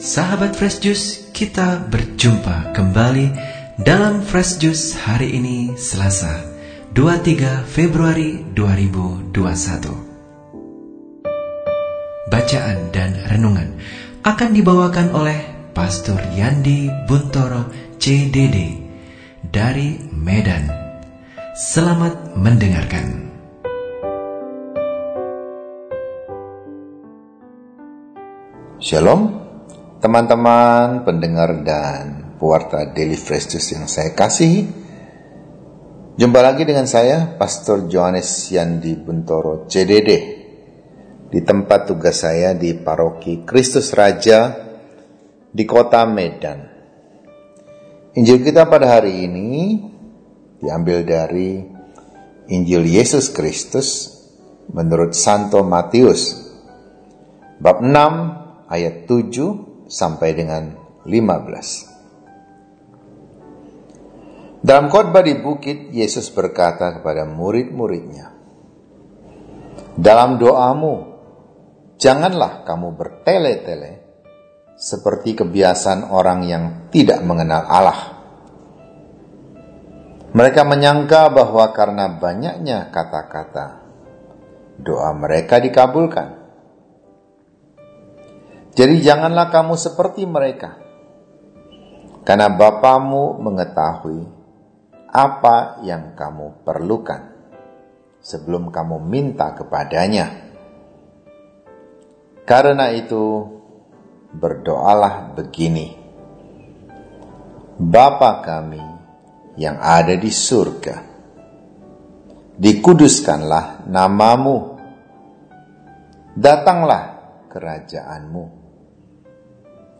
Sahabat Fresh Juice, kita berjumpa kembali dalam Fresh Juice hari ini Selasa 23 Februari 2021. Bacaan dan renungan akan dibawakan oleh Pastor Yandi Buntoro CDD dari Medan. Selamat mendengarkan. Shalom, teman-teman pendengar dan pewarta Daily Fresh Juice yang saya kasihi. Jumpa lagi dengan saya, Pastor Johannes Yandi Buntoro CDD, di tempat tugas saya di Paroki Kristus Raja di kota Medan. Injil kita pada hari ini diambil dari Injil Yesus Kristus menurut Santo Matius bab 6 ayat 7 sampai dengan 15. Dalam khotbah di bukit, Yesus berkata kepada murid-muridnya, Dalam doamu, janganlah kamu bertele-tele seperti kebiasaan orang yang tidak mengenal Allah. Mereka menyangka bahwa karena banyaknya kata-kata, doa mereka dikabulkan. Jadi janganlah kamu seperti mereka. Karena Bapamu mengetahui apa yang kamu perlukan sebelum kamu minta kepadanya. Karena itu, berdoalah begini. Bapa kami yang ada di surga, dikuduskanlah namamu, datanglah kerajaanmu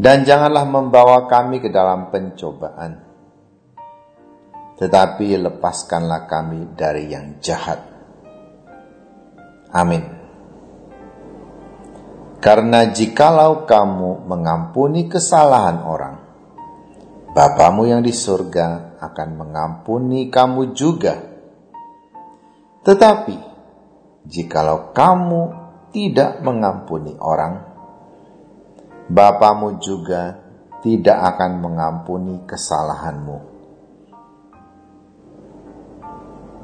dan janganlah membawa kami ke dalam pencobaan, tetapi lepaskanlah kami dari yang jahat. Amin. Karena jikalau kamu mengampuni kesalahan orang, Bapamu yang di surga akan mengampuni kamu juga. Tetapi, jikalau kamu tidak mengampuni orang, Bapamu juga tidak akan mengampuni kesalahanmu.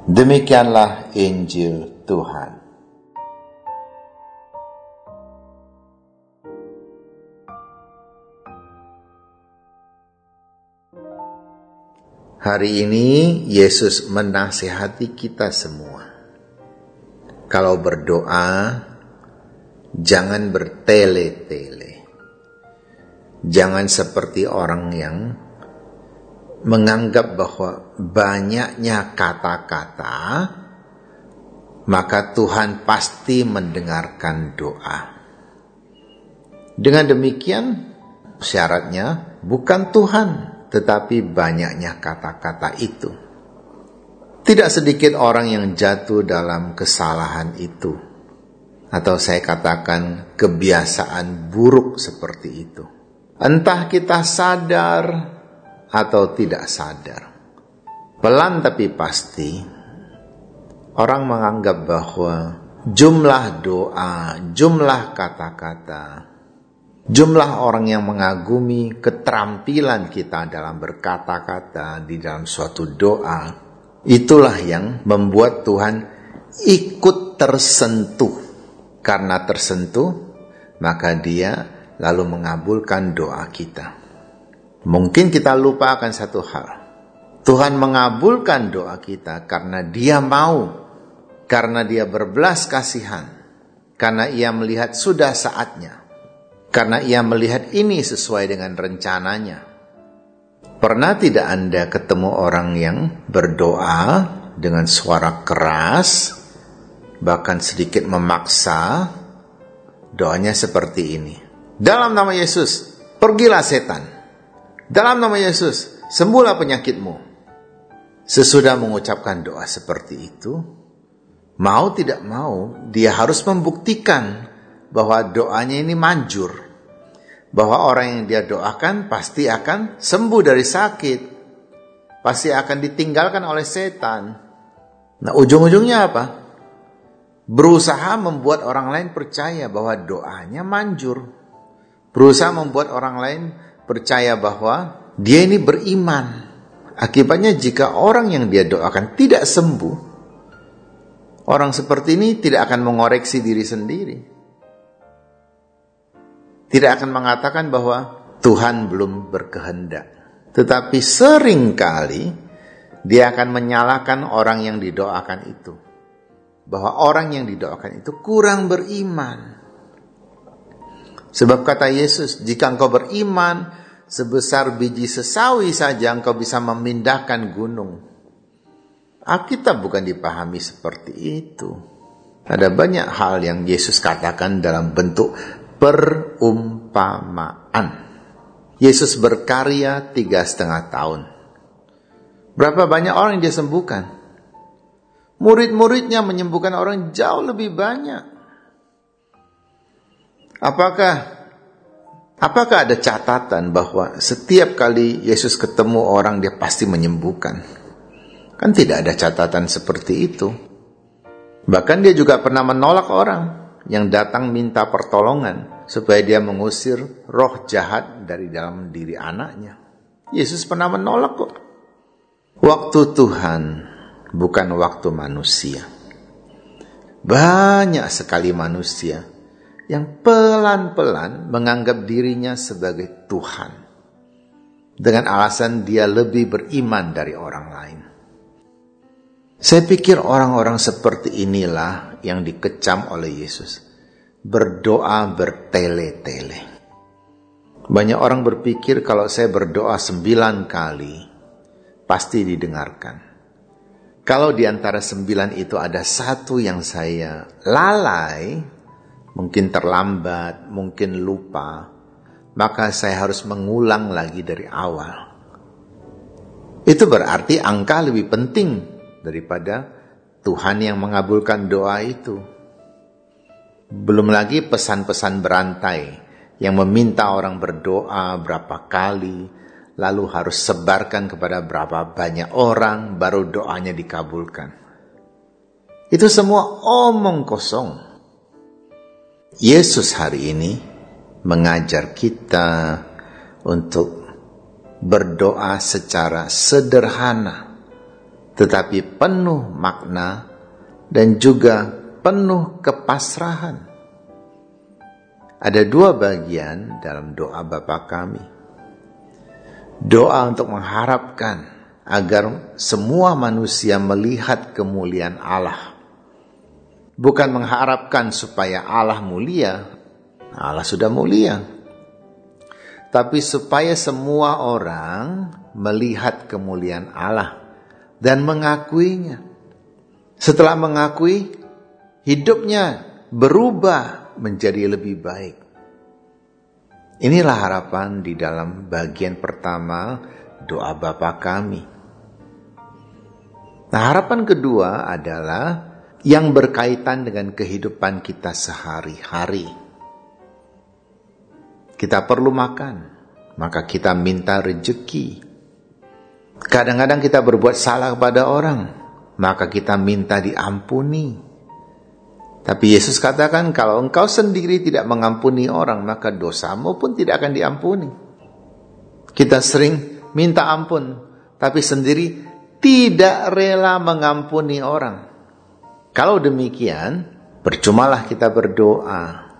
Demikianlah Injil Tuhan. Hari ini Yesus menasihati kita semua. Kalau berdoa, jangan bertele-tele. Jangan seperti orang yang menganggap bahwa banyaknya kata-kata, maka Tuhan pasti mendengarkan doa. Dengan demikian, syaratnya bukan Tuhan, tetapi banyaknya kata-kata itu. Tidak sedikit orang yang jatuh dalam kesalahan itu, atau saya katakan kebiasaan buruk seperti itu Entah kita sadar atau tidak sadar. Pelan tapi pasti, orang menganggap bahwa jumlah doa, jumlah kata-kata, jumlah orang yang mengagumi keterampilan kita dalam berkata-kata di dalam suatu doa, itulah yang membuat Tuhan ikut tersentuh. Karena tersentuh, maka dia lalu mengabulkan doa kita. Mungkin kita lupa akan satu hal. Tuhan mengabulkan doa kita karena Dia mau, karena Dia berbelas kasihan, karena Ia melihat sudah saatnya, karena Ia melihat ini sesuai dengan rencananya. Pernah tidak Anda ketemu orang yang berdoa dengan suara keras, bahkan sedikit memaksa? Doanya seperti ini. Dalam nama Yesus, pergilah setan. Dalam nama Yesus, sembuhlah penyakitmu. Sesudah mengucapkan doa seperti itu, mau tidak mau, dia harus membuktikan bahwa doanya ini manjur. Bahwa orang yang dia doakan pasti akan sembuh dari sakit. Pasti akan ditinggalkan oleh setan. Nah ujung-ujungnya apa? Berusaha membuat orang lain percaya bahwa doanya manjur. Berusaha membuat orang lain percaya bahwa dia ini beriman. Akibatnya jika orang yang dia doakan tidak sembuh, orang seperti ini tidak akan mengoreksi diri sendiri. Tidak akan mengatakan bahwa Tuhan belum berkehendak. Tetapi sering kali dia akan menyalahkan orang yang didoakan itu. Bahwa orang yang didoakan itu kurang beriman. Sebab kata Yesus, jika engkau beriman sebesar biji sesawi saja engkau bisa memindahkan gunung. Alkitab bukan dipahami seperti itu. Ada banyak hal yang Yesus katakan dalam bentuk perumpamaan. Yesus berkarya tiga setengah tahun. Berapa banyak orang yang dia sembuhkan? Murid-muridnya menyembuhkan orang jauh lebih banyak. Apakah apakah ada catatan bahwa setiap kali Yesus ketemu orang dia pasti menyembuhkan? Kan tidak ada catatan seperti itu. Bahkan dia juga pernah menolak orang yang datang minta pertolongan supaya dia mengusir roh jahat dari dalam diri anaknya. Yesus pernah menolak kok. Waktu Tuhan bukan waktu manusia. Banyak sekali manusia yang pelan-pelan menganggap dirinya sebagai Tuhan dengan alasan dia lebih beriman dari orang lain. Saya pikir orang-orang seperti inilah yang dikecam oleh Yesus. Berdoa bertele-tele. Banyak orang berpikir kalau saya berdoa sembilan kali, pasti didengarkan. Kalau di antara sembilan itu ada satu yang saya lalai, mungkin terlambat, mungkin lupa, maka saya harus mengulang lagi dari awal. Itu berarti angka lebih penting daripada Tuhan yang mengabulkan doa itu. Belum lagi pesan-pesan berantai yang meminta orang berdoa berapa kali, lalu harus sebarkan kepada berapa banyak orang baru doanya dikabulkan. Itu semua omong kosong Yesus hari ini mengajar kita untuk berdoa secara sederhana, tetapi penuh makna dan juga penuh kepasrahan. Ada dua bagian dalam doa Bapa kami. Doa untuk mengharapkan agar semua manusia melihat kemuliaan Allah bukan mengharapkan supaya Allah mulia, Allah sudah mulia. Tapi supaya semua orang melihat kemuliaan Allah dan mengakuinya. Setelah mengakui, hidupnya berubah menjadi lebih baik. Inilah harapan di dalam bagian pertama doa Bapa kami. Nah, harapan kedua adalah yang berkaitan dengan kehidupan kita sehari-hari. Kita perlu makan, maka kita minta rejeki. Kadang-kadang kita berbuat salah kepada orang, maka kita minta diampuni. Tapi Yesus katakan kalau engkau sendiri tidak mengampuni orang, maka dosamu pun tidak akan diampuni. Kita sering minta ampun, tapi sendiri tidak rela mengampuni orang. Kalau demikian, percumalah kita berdoa.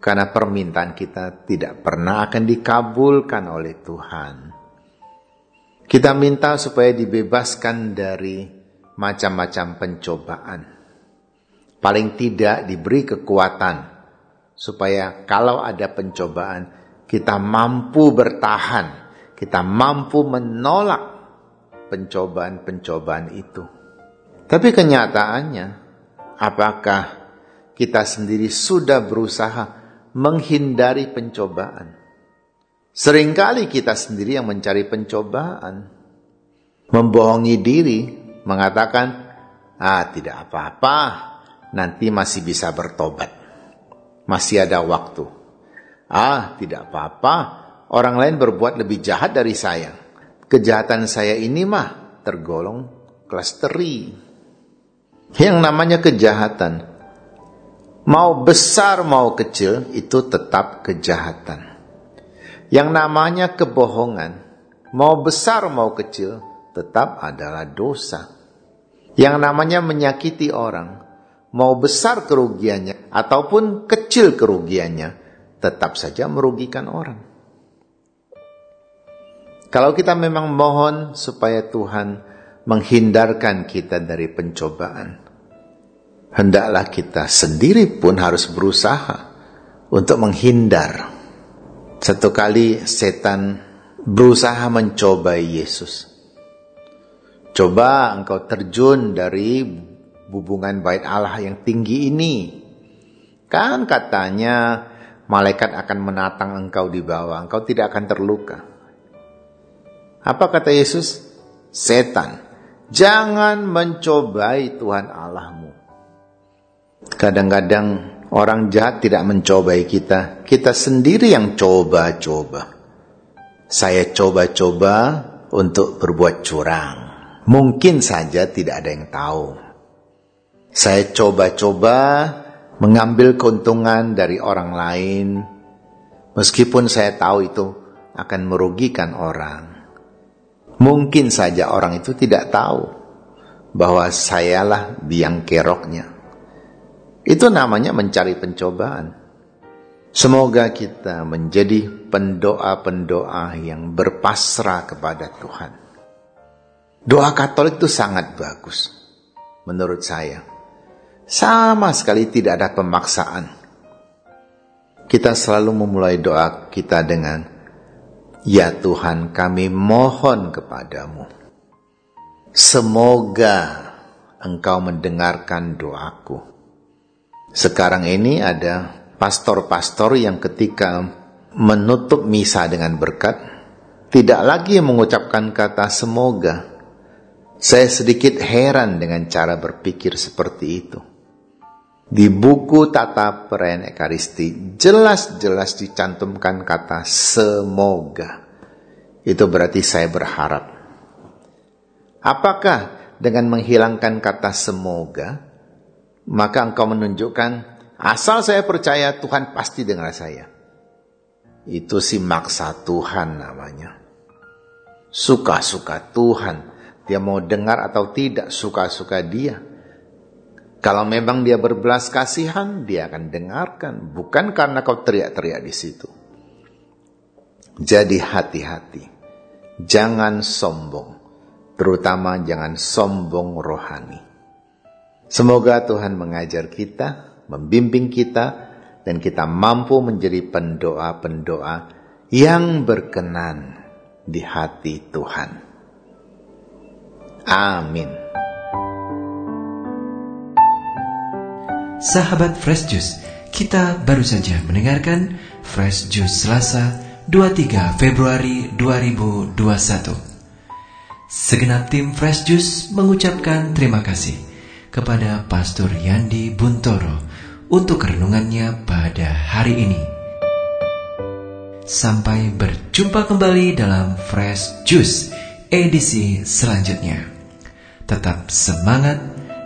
Karena permintaan kita tidak pernah akan dikabulkan oleh Tuhan. Kita minta supaya dibebaskan dari macam-macam pencobaan. Paling tidak diberi kekuatan supaya kalau ada pencobaan kita mampu bertahan, kita mampu menolak pencobaan-pencobaan itu. Tapi kenyataannya, apakah kita sendiri sudah berusaha menghindari pencobaan? Seringkali kita sendiri yang mencari pencobaan, membohongi diri, mengatakan, "Ah, tidak apa-apa, nanti masih bisa bertobat, masih ada waktu." Ah, tidak apa-apa, orang lain berbuat lebih jahat dari saya. Kejahatan saya ini mah tergolong kelas teri. Yang namanya kejahatan, mau besar mau kecil, itu tetap kejahatan. Yang namanya kebohongan, mau besar mau kecil, tetap adalah dosa. Yang namanya menyakiti orang, mau besar kerugiannya ataupun kecil kerugiannya, tetap saja merugikan orang. Kalau kita memang mohon supaya Tuhan menghindarkan kita dari pencobaan, hendaklah kita sendiri pun harus berusaha untuk menghindar satu kali setan berusaha mencobai Yesus. Coba engkau terjun dari hubungan bait Allah yang tinggi ini. Kan katanya malaikat akan menatang engkau di bawah, engkau tidak akan terluka. Apa kata Yesus? Setan, jangan mencobai Tuhan Allahmu. Kadang-kadang Orang jahat tidak mencobai kita, kita sendiri yang coba-coba. Saya coba-coba untuk berbuat curang. Mungkin saja tidak ada yang tahu. Saya coba-coba mengambil keuntungan dari orang lain, meskipun saya tahu itu akan merugikan orang. Mungkin saja orang itu tidak tahu bahwa sayalah biang keroknya. Itu namanya mencari pencobaan. Semoga kita menjadi pendoa-pendoa yang berpasrah kepada Tuhan. Doa Katolik itu sangat bagus, menurut saya. Sama sekali tidak ada pemaksaan. Kita selalu memulai doa kita dengan, Ya Tuhan kami mohon kepadamu. Semoga Engkau mendengarkan doaku sekarang ini ada pastor-pastor yang ketika menutup misa dengan berkat, tidak lagi mengucapkan kata semoga. Saya sedikit heran dengan cara berpikir seperti itu. Di buku tata perayaan Ekaristi jelas-jelas dicantumkan kata semoga. Itu berarti saya berharap. Apakah dengan menghilangkan kata semoga, maka engkau menunjukkan asal saya percaya Tuhan pasti dengar saya. Itu si maksa Tuhan namanya. Suka-suka Tuhan. Dia mau dengar atau tidak, suka-suka dia. Kalau memang dia berbelas kasihan, dia akan dengarkan. Bukan karena kau teriak-teriak di situ. Jadi hati-hati. Jangan sombong. Terutama jangan sombong rohani. Semoga Tuhan mengajar kita, membimbing kita, dan kita mampu menjadi pendoa-pendoa yang berkenan di hati Tuhan. Amin. Sahabat Fresh Juice, kita baru saja mendengarkan Fresh Juice Selasa 23 Februari 2021. Segenap tim Fresh Juice mengucapkan terima kasih kepada Pastor Yandi Buntoro untuk renungannya pada hari ini. Sampai berjumpa kembali dalam Fresh Juice edisi selanjutnya. Tetap semangat,